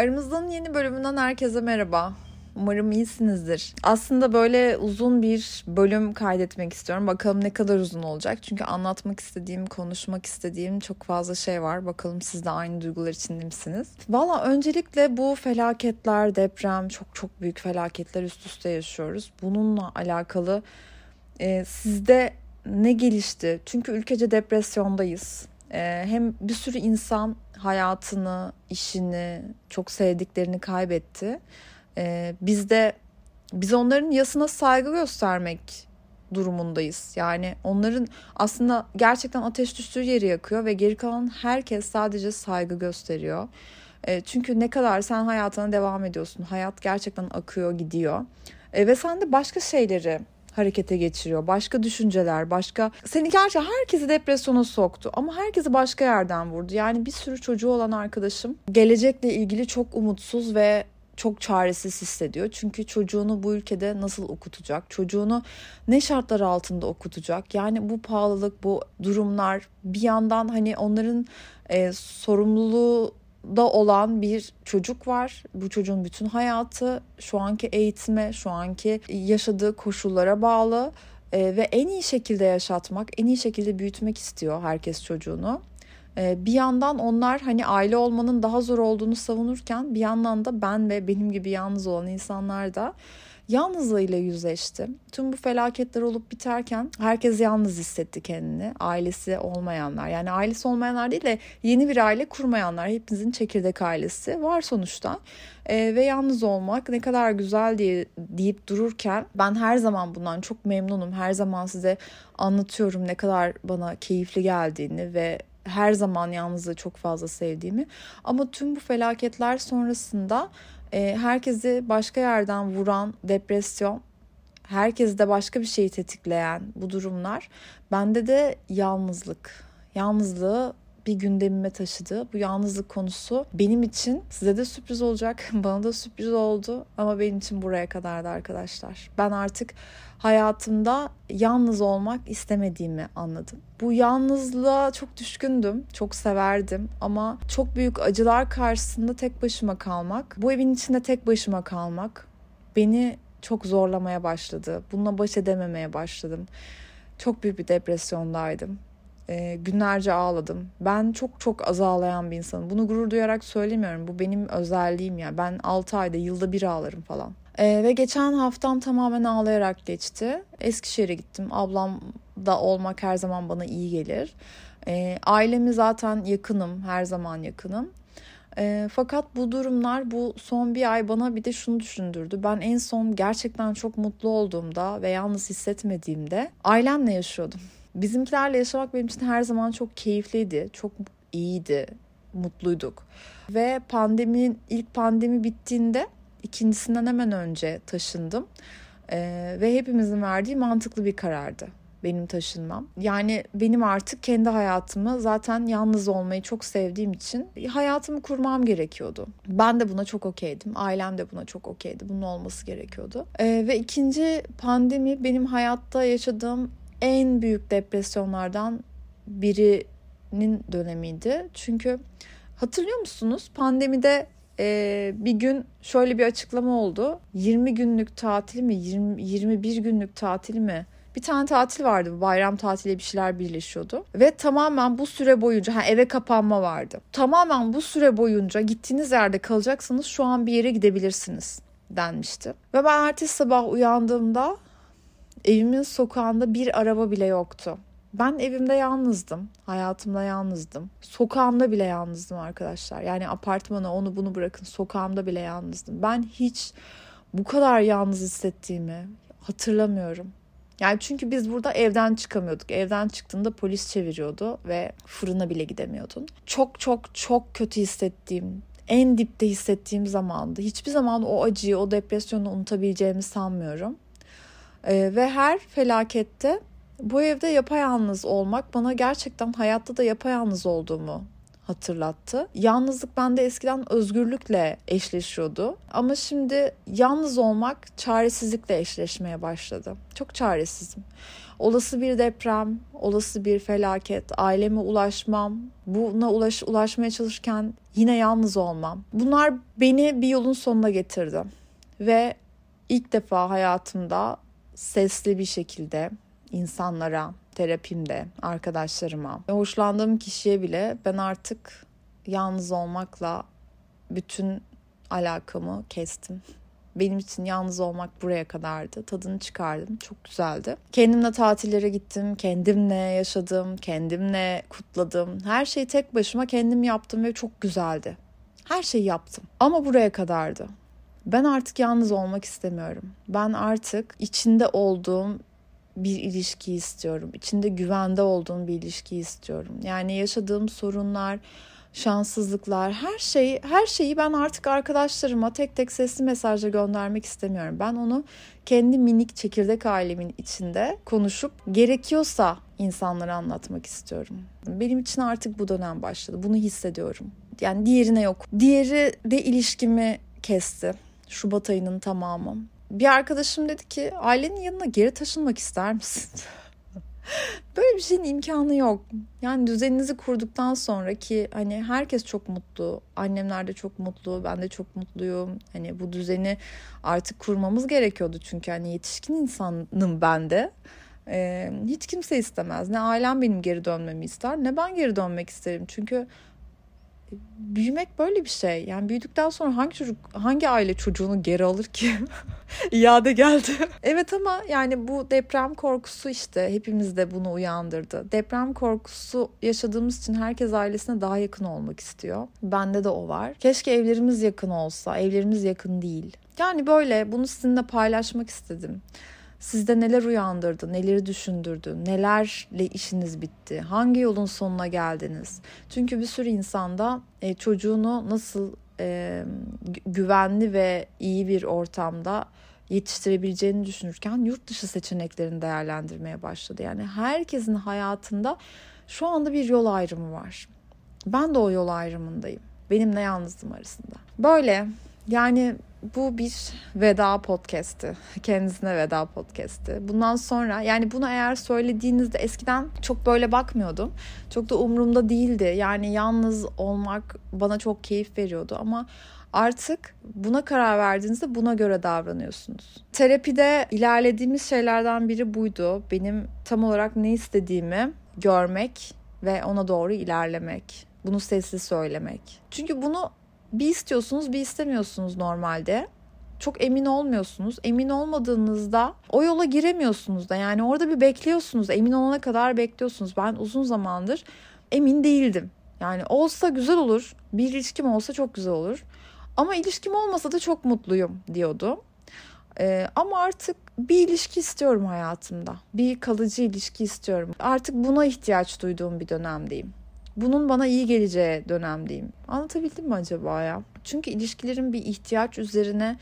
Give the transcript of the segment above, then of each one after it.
Aramızdan yeni bölümünden herkese merhaba. Umarım iyisinizdir. Aslında böyle uzun bir bölüm kaydetmek istiyorum. Bakalım ne kadar uzun olacak. Çünkü anlatmak istediğim, konuşmak istediğim çok fazla şey var. Bakalım siz de aynı duygular içinde misiniz? Valla öncelikle bu felaketler, deprem, çok çok büyük felaketler üst üste yaşıyoruz. Bununla alakalı e, sizde ne gelişti? Çünkü ülkece depresyondayız. E, hem bir sürü insan hayatını, işini, çok sevdiklerini kaybetti. Ee, biz de biz onların yasına saygı göstermek durumundayız. Yani onların aslında gerçekten ateş düştüğü yeri yakıyor ve geri kalan herkes sadece saygı gösteriyor. E, çünkü ne kadar sen hayatına devam ediyorsun. Hayat gerçekten akıyor, gidiyor. E, ve sen de başka şeyleri harekete geçiriyor. Başka düşünceler, başka... Seni gerçi herkesi depresyona soktu ama herkesi başka yerden vurdu. Yani bir sürü çocuğu olan arkadaşım gelecekle ilgili çok umutsuz ve çok çaresiz hissediyor. Çünkü çocuğunu bu ülkede nasıl okutacak? Çocuğunu ne şartlar altında okutacak? Yani bu pahalılık, bu durumlar bir yandan hani onların e, sorumluluğu da olan bir çocuk var. Bu çocuğun bütün hayatı şu anki eğitime, şu anki yaşadığı koşullara bağlı e, ve en iyi şekilde yaşatmak, en iyi şekilde büyütmek istiyor herkes çocuğunu. E, bir yandan onlar hani aile olmanın daha zor olduğunu savunurken bir yandan da ben ve benim gibi yalnız olan insanlar da yalnızlığıyla yüzleşti. Tüm bu felaketler olup biterken herkes yalnız hissetti kendini. Ailesi olmayanlar yani ailesi olmayanlar değil de yeni bir aile kurmayanlar. Hepimizin çekirdek ailesi var sonuçta. Ee, ve yalnız olmak ne kadar güzel diye deyip dururken ben her zaman bundan çok memnunum. Her zaman size anlatıyorum ne kadar bana keyifli geldiğini ve her zaman yalnızlığı çok fazla sevdiğimi. Ama tüm bu felaketler sonrasında e, herkesi başka yerden vuran depresyon, herkesi de başka bir şeyi tetikleyen bu durumlar bende de yalnızlık. Yalnızlığı bir gündemime taşıdı. Bu yalnızlık konusu benim için size de sürpriz olacak. Bana da sürpriz oldu ama benim için buraya kadardı arkadaşlar. Ben artık hayatımda yalnız olmak istemediğimi anladım. Bu yalnızlığa çok düşkündüm, çok severdim ama çok büyük acılar karşısında tek başıma kalmak, bu evin içinde tek başıma kalmak beni çok zorlamaya başladı. Bununla baş edememeye başladım. Çok büyük bir depresyondaydım. E, günlerce ağladım. Ben çok çok az ağlayan bir insanım. Bunu gurur duyarak söylemiyorum. Bu benim özelliğim ya. Ben 6 ayda yılda bir ağlarım falan. E, ve geçen haftam tamamen ağlayarak geçti. Eskişehir'e gittim. Ablam da olmak her zaman bana iyi gelir. E, ailemi zaten yakınım. Her zaman yakınım. E, fakat bu durumlar bu son bir ay bana bir de şunu düşündürdü. Ben en son gerçekten çok mutlu olduğumda ve yalnız hissetmediğimde ailemle yaşıyordum. Bizimkilerle yaşamak benim için her zaman çok keyifliydi, çok iyiydi, mutluyduk. Ve pandeminin ilk pandemi bittiğinde ikincisinden hemen önce taşındım. Ee, ve hepimizin verdiği mantıklı bir karardı benim taşınmam. Yani benim artık kendi hayatımı zaten yalnız olmayı çok sevdiğim için hayatımı kurmam gerekiyordu. Ben de buna çok okeydim. Ailem de buna çok okeydi. Bunun olması gerekiyordu. Ee, ve ikinci pandemi benim hayatta yaşadığım en büyük depresyonlardan birinin dönemiydi. Çünkü hatırlıyor musunuz pandemide e, bir gün şöyle bir açıklama oldu. 20 günlük tatil mi 20, 21 günlük tatil mi? Bir tane tatil vardı bayram tatili bir şeyler birleşiyordu. Ve tamamen bu süre boyunca ha, eve kapanma vardı. Tamamen bu süre boyunca gittiğiniz yerde kalacaksınız şu an bir yere gidebilirsiniz denmişti. Ve ben ertesi sabah uyandığımda Evimin sokağında bir araba bile yoktu. Ben evimde yalnızdım. Hayatımda yalnızdım. Sokağımda bile yalnızdım arkadaşlar. Yani apartmana onu bunu bırakın sokağımda bile yalnızdım. Ben hiç bu kadar yalnız hissettiğimi hatırlamıyorum. Yani çünkü biz burada evden çıkamıyorduk. Evden çıktığında polis çeviriyordu ve fırına bile gidemiyordun. Çok çok çok kötü hissettiğim, en dipte hissettiğim zamandı. Hiçbir zaman o acıyı, o depresyonu unutabileceğimi sanmıyorum. E, ve her felakette bu evde yapayalnız olmak bana gerçekten hayatta da yapayalnız olduğumu hatırlattı. Yalnızlık bende eskiden özgürlükle eşleşiyordu. Ama şimdi yalnız olmak çaresizlikle eşleşmeye başladı. Çok çaresizim. Olası bir deprem, olası bir felaket, aileme ulaşmam, buna ulaş, ulaşmaya çalışırken yine yalnız olmam. Bunlar beni bir yolun sonuna getirdi. Ve ilk defa hayatımda sesli bir şekilde insanlara, terapimde, arkadaşlarıma, hoşlandığım kişiye bile ben artık yalnız olmakla bütün alakamı kestim. Benim için yalnız olmak buraya kadardı. Tadını çıkardım. Çok güzeldi. Kendimle tatillere gittim. Kendimle yaşadım. Kendimle kutladım. Her şeyi tek başıma kendim yaptım ve çok güzeldi. Her şeyi yaptım. Ama buraya kadardı. Ben artık yalnız olmak istemiyorum. Ben artık içinde olduğum bir ilişki istiyorum. İçinde güvende olduğum bir ilişki istiyorum. Yani yaşadığım sorunlar, şanssızlıklar, her şeyi her şeyi ben artık arkadaşlarıma tek tek sesli mesajla göndermek istemiyorum. Ben onu kendi minik çekirdek ailemin içinde konuşup gerekiyorsa insanlara anlatmak istiyorum. Benim için artık bu dönem başladı. Bunu hissediyorum. Yani diğerine yok. Diğeri de ilişkimi kesti. Şubat ayının tamamı. Bir arkadaşım dedi ki ailenin yanına geri taşınmak ister misin? Böyle bir şeyin imkanı yok. Yani düzeninizi kurduktan sonra ki hani herkes çok mutlu. Annemler de çok mutlu. Ben de çok mutluyum. Hani bu düzeni artık kurmamız gerekiyordu. Çünkü hani yetişkin insanım ben de. Ee, hiç kimse istemez. Ne ailem benim geri dönmemi ister ne ben geri dönmek isterim. Çünkü büyümek böyle bir şey. Yani büyüdükten sonra hangi çocuk, hangi aile çocuğunu geri alır ki? İade geldi. evet ama yani bu deprem korkusu işte hepimizde bunu uyandırdı. Deprem korkusu yaşadığımız için herkes ailesine daha yakın olmak istiyor. Bende de o var. Keşke evlerimiz yakın olsa. Evlerimiz yakın değil. Yani böyle bunu sizinle paylaşmak istedim. Sizde neler uyandırdı, neleri düşündürdü, nelerle işiniz bitti, hangi yolun sonuna geldiniz? Çünkü bir sürü insanda e, çocuğunu nasıl e, güvenli ve iyi bir ortamda yetiştirebileceğini düşünürken yurt dışı seçeneklerini değerlendirmeye başladı. Yani herkesin hayatında şu anda bir yol ayrımı var. Ben de o yol ayrımındayım. Benimle yalnızlığım arasında. Böyle yani bu bir veda podcast'i. Kendisine veda podcast'i. Bundan sonra yani bunu eğer söylediğinizde eskiden çok böyle bakmıyordum. Çok da umurumda değildi. Yani yalnız olmak bana çok keyif veriyordu ama artık buna karar verdiğinizde buna göre davranıyorsunuz. Terapide ilerlediğimiz şeylerden biri buydu. Benim tam olarak ne istediğimi görmek ve ona doğru ilerlemek. Bunu sessiz söylemek. Çünkü bunu bir istiyorsunuz bir istemiyorsunuz normalde. Çok emin olmuyorsunuz. Emin olmadığınızda o yola giremiyorsunuz da. Yani orada bir bekliyorsunuz. Emin olana kadar bekliyorsunuz. Ben uzun zamandır emin değildim. Yani olsa güzel olur. Bir ilişkim olsa çok güzel olur. Ama ilişkim olmasa da çok mutluyum diyordu. Ee, ama artık bir ilişki istiyorum hayatımda. Bir kalıcı ilişki istiyorum. Artık buna ihtiyaç duyduğum bir dönemdeyim bunun bana iyi geleceği dönemdeyim. Anlatabildim mi acaba ya? Çünkü ilişkilerin bir ihtiyaç üzerine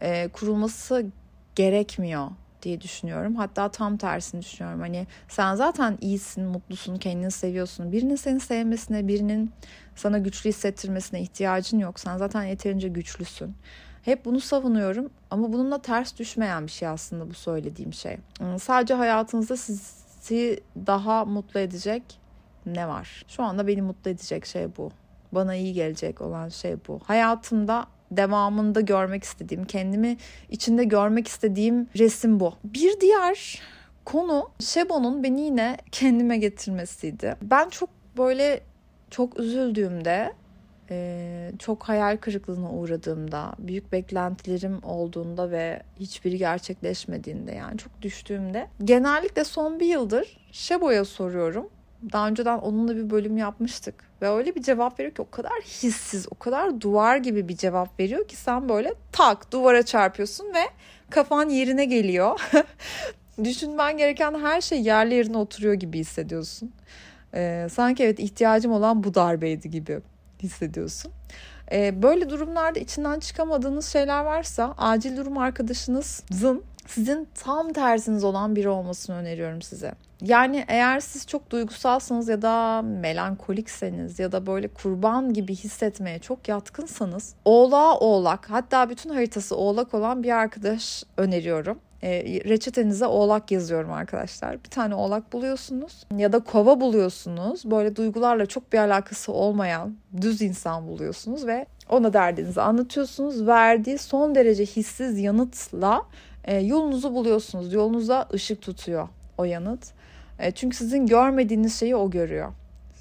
e, kurulması gerekmiyor diye düşünüyorum. Hatta tam tersini düşünüyorum. Hani sen zaten iyisin, mutlusun, kendini seviyorsun. Birinin seni sevmesine, birinin sana güçlü hissettirmesine ihtiyacın yok. Sen zaten yeterince güçlüsün. Hep bunu savunuyorum ama bununla ters düşmeyen bir şey aslında bu söylediğim şey. Sadece hayatınızda sizi daha mutlu edecek ne var? Şu anda beni mutlu edecek şey bu. Bana iyi gelecek olan şey bu. Hayatımda devamında görmek istediğim, kendimi içinde görmek istediğim resim bu. Bir diğer konu Şebo'nun beni yine kendime getirmesiydi. Ben çok böyle çok üzüldüğümde, çok hayal kırıklığına uğradığımda, büyük beklentilerim olduğunda ve hiçbiri gerçekleşmediğinde yani çok düştüğümde genellikle son bir yıldır Şebo'ya soruyorum daha önceden onunla bir bölüm yapmıştık. Ve öyle bir cevap veriyor ki o kadar hissiz, o kadar duvar gibi bir cevap veriyor ki sen böyle tak duvara çarpıyorsun ve kafan yerine geliyor. Düşünmen gereken her şey yerli yerine oturuyor gibi hissediyorsun. Ee, sanki evet ihtiyacım olan bu darbeydi gibi hissediyorsun. Ee, böyle durumlarda içinden çıkamadığınız şeyler varsa acil durum arkadaşınızın sizin tam tersiniz olan biri olmasını öneriyorum size. Yani eğer siz çok duygusalsanız ya da melankolikseniz ya da böyle kurban gibi hissetmeye çok yatkınsanız oğlağa oğlak hatta bütün haritası oğlak olan bir arkadaş öneriyorum. E, reçetenize oğlak yazıyorum arkadaşlar. Bir tane oğlak buluyorsunuz ya da kova buluyorsunuz. Böyle duygularla çok bir alakası olmayan düz insan buluyorsunuz ve ona derdinizi anlatıyorsunuz. Verdiği son derece hissiz yanıtla e, yolunuzu buluyorsunuz. Yolunuza ışık tutuyor o yanıt. E, çünkü sizin görmediğiniz şeyi o görüyor.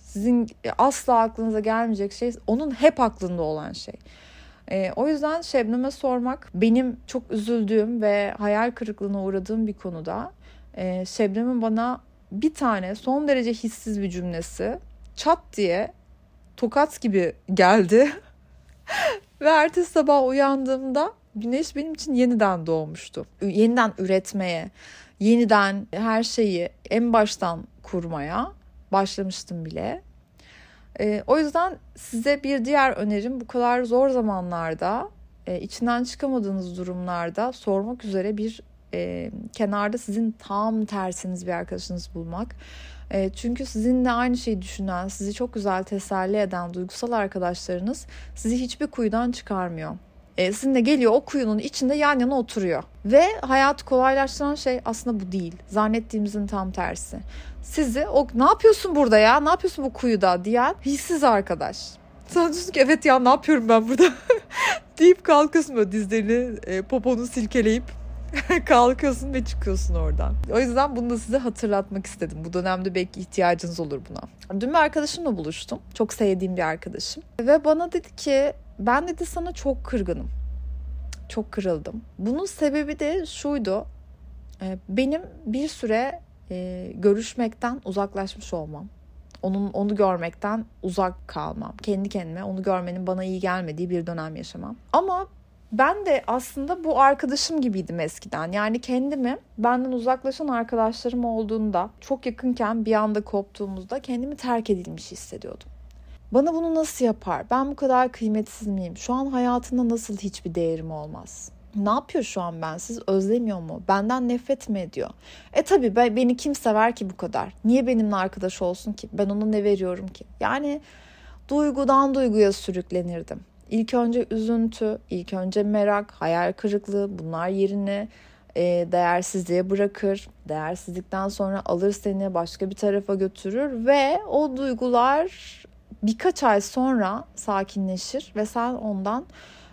Sizin asla aklınıza gelmeyecek şey onun hep aklında olan şey. E, o yüzden Şebnem'e sormak benim çok üzüldüğüm ve hayal kırıklığına uğradığım bir konuda. E, Şebnem'in bana bir tane son derece hissiz bir cümlesi çat diye tokat gibi geldi. ve ertesi sabah uyandığımda güneş benim için yeniden doğmuştu. Yeniden üretmeye, yeniden her şeyi en baştan kurmaya başlamıştım bile. E, o yüzden size bir diğer önerim bu kadar zor zamanlarda e, içinden çıkamadığınız durumlarda sormak üzere bir e, kenarda sizin tam tersiniz bir arkadaşınız bulmak. E, çünkü sizinle aynı şeyi düşünen, sizi çok güzel teselli eden duygusal arkadaşlarınız sizi hiçbir kuyudan çıkarmıyor e, sizinle geliyor o kuyunun içinde yan yana oturuyor. Ve hayatı kolaylaştıran şey aslında bu değil. Zannettiğimizin tam tersi. Sizi o ne yapıyorsun burada ya ne yapıyorsun bu kuyuda diyen hissiz arkadaş. Sen diyorsun ki evet ya ne yapıyorum ben burada deyip kalkıyorsun böyle dizlerini e, poponu silkeleyip kalkıyorsun ve çıkıyorsun oradan. O yüzden bunu da size hatırlatmak istedim. Bu dönemde belki ihtiyacınız olur buna. Dün bir arkadaşımla buluştum. Çok sevdiğim bir arkadaşım. Ve bana dedi ki ben dedi sana çok kırgınım. Çok kırıldım. Bunun sebebi de şuydu. E, benim bir süre e, görüşmekten uzaklaşmış olmam. Onun onu görmekten uzak kalmam. Kendi kendime onu görmenin bana iyi gelmediği bir dönem yaşamam. Ama ben de aslında bu arkadaşım gibiydim eskiden. Yani kendimi benden uzaklaşan arkadaşlarım olduğunda çok yakınken bir anda koptuğumuzda kendimi terk edilmiş hissediyordum. Bana bunu nasıl yapar? Ben bu kadar kıymetsiz miyim? Şu an hayatında nasıl hiçbir değerim olmaz? Ne yapıyor şu an ben? Siz özlemiyor mu? Benden nefret mi ediyor? E tabii ben, beni kim sever ki bu kadar? Niye benimle arkadaş olsun ki? Ben ona ne veriyorum ki? Yani duygudan duyguya sürüklenirdim. İlk önce üzüntü, ilk önce merak, hayal kırıklığı bunlar yerine e, değersizliğe bırakır. Değersizlikten sonra alır seni başka bir tarafa götürür ve o duygular birkaç ay sonra sakinleşir ve sen ondan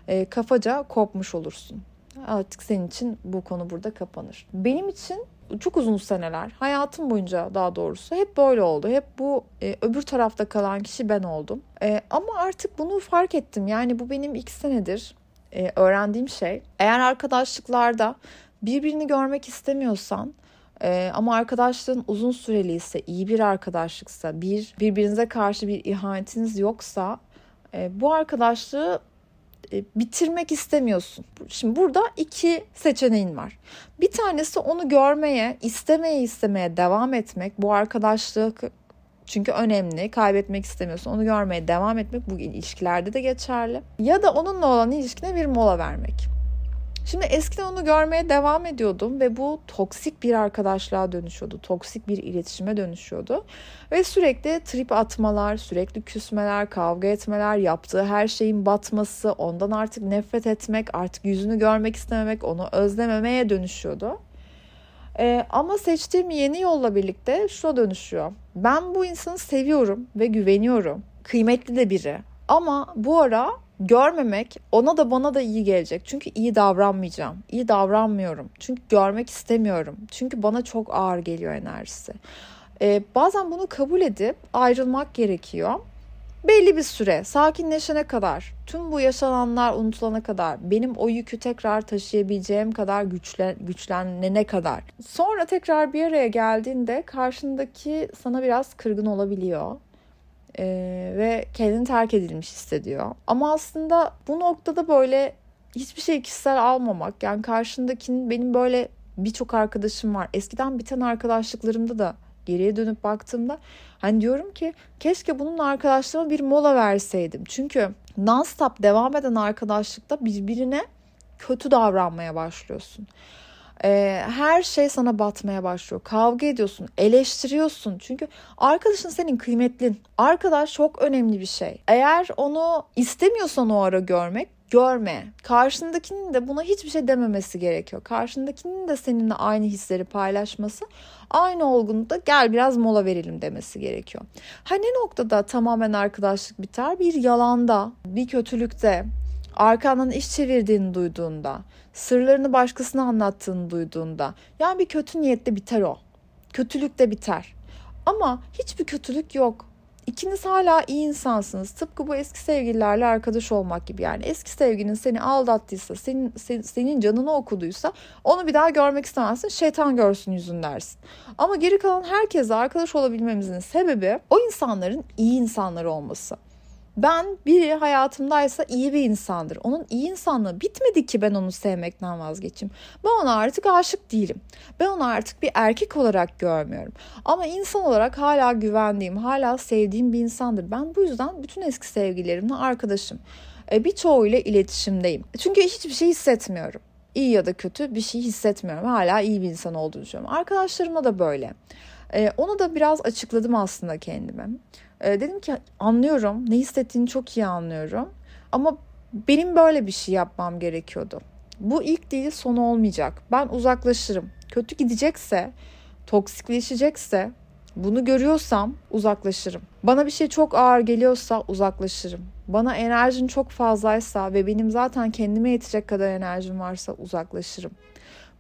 e, kafaca kopmuş olursun. Artık senin için bu konu burada kapanır. Benim için çok uzun seneler, hayatım boyunca daha doğrusu hep böyle oldu. Hep bu e, öbür tarafta kalan kişi ben oldum. E, ama artık bunu fark ettim. Yani bu benim iki senedir e, öğrendiğim şey. Eğer arkadaşlıklarda birbirini görmek istemiyorsan ee, ama arkadaşlığın uzun süreli ise, iyi bir arkadaşlıksa, bir birbirinize karşı bir ihanetiniz yoksa e, bu arkadaşlığı e, bitirmek istemiyorsun. Şimdi burada iki seçeneğin var. Bir tanesi onu görmeye, istemeye istemeye devam etmek. Bu arkadaşlık çünkü önemli. Kaybetmek istemiyorsun. Onu görmeye devam etmek bu ilişkilerde de geçerli. Ya da onunla olan ilişkine bir mola vermek. Şimdi eskiden onu görmeye devam ediyordum ve bu toksik bir arkadaşlığa dönüşüyordu. Toksik bir iletişime dönüşüyordu. Ve sürekli trip atmalar, sürekli küsmeler, kavga etmeler, yaptığı her şeyin batması, ondan artık nefret etmek, artık yüzünü görmek istememek, onu özlememeye dönüşüyordu. Ee, ama seçtiğim yeni yolla birlikte şuna dönüşüyor. Ben bu insanı seviyorum ve güveniyorum. Kıymetli de biri. Ama bu ara görmemek ona da bana da iyi gelecek. Çünkü iyi davranmayacağım. İyi davranmıyorum. Çünkü görmek istemiyorum. Çünkü bana çok ağır geliyor enerjisi. Ee, bazen bunu kabul edip ayrılmak gerekiyor. Belli bir süre sakinleşene kadar, tüm bu yaşananlar unutulana kadar, benim o yükü tekrar taşıyabileceğim kadar güçlen, güçlenene kadar. Sonra tekrar bir araya geldiğinde karşındaki sana biraz kırgın olabiliyor e, ve kendini terk edilmiş hissediyor. Ama aslında bu noktada böyle hiçbir şey kişisel almamak yani karşındakinin benim böyle birçok arkadaşım var. Eskiden biten arkadaşlıklarımda da geriye dönüp baktığımda hani diyorum ki keşke bunun arkadaşlarıma bir mola verseydim. Çünkü non-stop devam eden arkadaşlıkta birbirine kötü davranmaya başlıyorsun. Ee, her şey sana batmaya başlıyor. Kavga ediyorsun, eleştiriyorsun. Çünkü arkadaşın senin kıymetlin. Arkadaş çok önemli bir şey. Eğer onu istemiyorsan o ara görmek, görme. Karşındakinin de buna hiçbir şey dememesi gerekiyor. Karşındakinin de seninle aynı hisleri paylaşması, aynı olgunlukta gel biraz mola verelim demesi gerekiyor. Hani noktada tamamen arkadaşlık biter? Bir yalanda, bir kötülükte, arkandan iş çevirdiğini duyduğunda, sırlarını başkasına anlattığını duyduğunda, yani bir kötü niyette biter o. Kötülük de biter. Ama hiçbir kötülük yok. İkiniz hala iyi insansınız. Tıpkı bu eski sevgililerle arkadaş olmak gibi. Yani eski sevginin seni aldattıysa, senin, sen, senin canını okuduysa onu bir daha görmek istemezsin. Şeytan görsün yüzün dersin. Ama geri kalan herkesle arkadaş olabilmemizin sebebi o insanların iyi insanlar olması. Ben biri hayatımdaysa iyi bir insandır. Onun iyi insanlığı bitmedi ki ben onu sevmekten vazgeçeyim. Ben ona artık aşık değilim. Ben onu artık bir erkek olarak görmüyorum. Ama insan olarak hala güvendiğim, hala sevdiğim bir insandır. Ben bu yüzden bütün eski sevgililerimle arkadaşım. E, birçoğuyla iletişimdeyim. Çünkü hiçbir şey hissetmiyorum. İyi ya da kötü bir şey hissetmiyorum. Hala iyi bir insan olduğunu düşünüyorum. Arkadaşlarıma da böyle. Ee, onu da biraz açıkladım aslında kendime. Ee, dedim ki anlıyorum, ne hissettiğini çok iyi anlıyorum. Ama benim böyle bir şey yapmam gerekiyordu. Bu ilk değil sonu olmayacak. Ben uzaklaşırım. Kötü gidecekse, toksikleşecekse bunu görüyorsam uzaklaşırım. Bana bir şey çok ağır geliyorsa uzaklaşırım. Bana enerjin çok fazlaysa ve benim zaten kendime yetecek kadar enerjim varsa uzaklaşırım.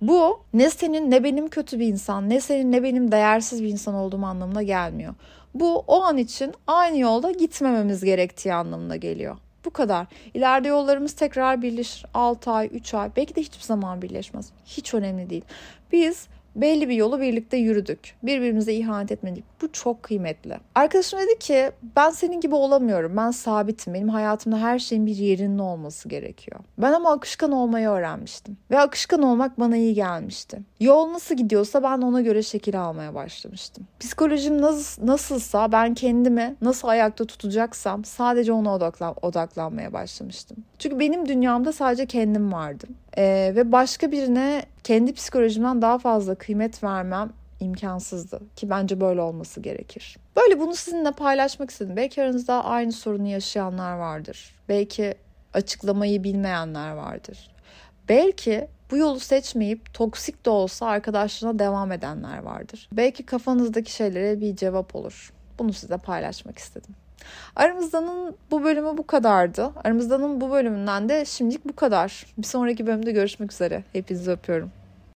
Bu ne senin ne benim kötü bir insan, ne senin ne benim değersiz bir insan olduğum anlamına gelmiyor. Bu o an için aynı yolda gitmememiz gerektiği anlamına geliyor. Bu kadar. İleride yollarımız tekrar birleşir. 6 ay, 3 ay, belki de hiçbir zaman birleşmez. Hiç önemli değil. Biz belli bir yolu birlikte yürüdük. Birbirimize ihanet etmedik. Bu çok kıymetli. Arkadaşım dedi ki ben senin gibi olamıyorum. Ben sabitim. Benim hayatımda her şeyin bir yerinde olması gerekiyor. Ben ama akışkan olmayı öğrenmiştim. Ve akışkan olmak bana iyi gelmişti. Yol nasıl gidiyorsa ben ona göre şekil almaya başlamıştım. Psikolojim nasıl, nasılsa ben kendimi nasıl ayakta tutacaksam sadece ona odaklan, odaklanmaya başlamıştım. Çünkü benim dünyamda sadece kendim vardım. Ee, ve başka birine kendi psikolojimden daha fazla kıymet vermem imkansızdı ki bence böyle olması gerekir. Böyle bunu sizinle paylaşmak istedim. Belki aranızda aynı sorunu yaşayanlar vardır. Belki açıklamayı bilmeyenler vardır. Belki bu yolu seçmeyip toksik de olsa arkadaşlığına devam edenler vardır. Belki kafanızdaki şeylere bir cevap olur. Bunu size paylaşmak istedim. Aramızdanın bu bölümü bu kadardı. Aramızdanın bu bölümünden de şimdilik bu kadar. Bir sonraki bölümde görüşmek üzere. Hepinizi öpüyorum.